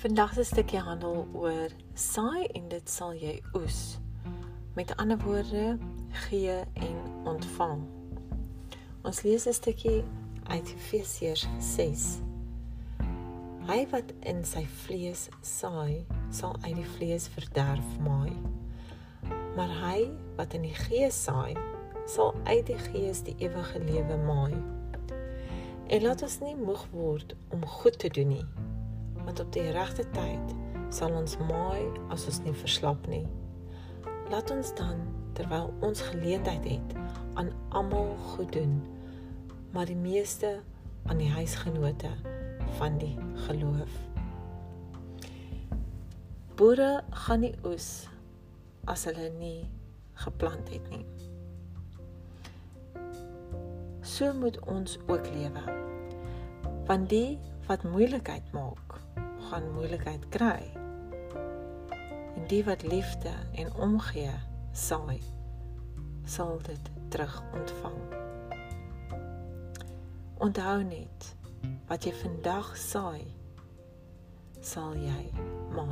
Vandag se stukkie handel oor saai en dit sal jy oes. Met ander woorde, gee en ontvang. Ons lees 'n stukkie uit Efesiërs 6. Hy wat in sy vlees saai, sal uit die vlees verderf maai. Maar hy wat in die gees saai, sal uit die gees die ewige lewe maai. En laat ons nie moeg word om goed te doen nie want op die regte tyd sal ons maai as ons nie verslap nie. Laat ons dan terwyl ons geleentheid het aan almal goed doen, maar die meeste aan die huisgenote van die geloof. Boere gaan nie oes as hulle nie geplant het nie. So moet ons ook lewe. Want die wat moeilikheid maak, gaan moeilikheid kry. En die wat liefde en omgee saai, sal dit terug ontvang. Onthou net wat jy vandag saai, sal jy maai.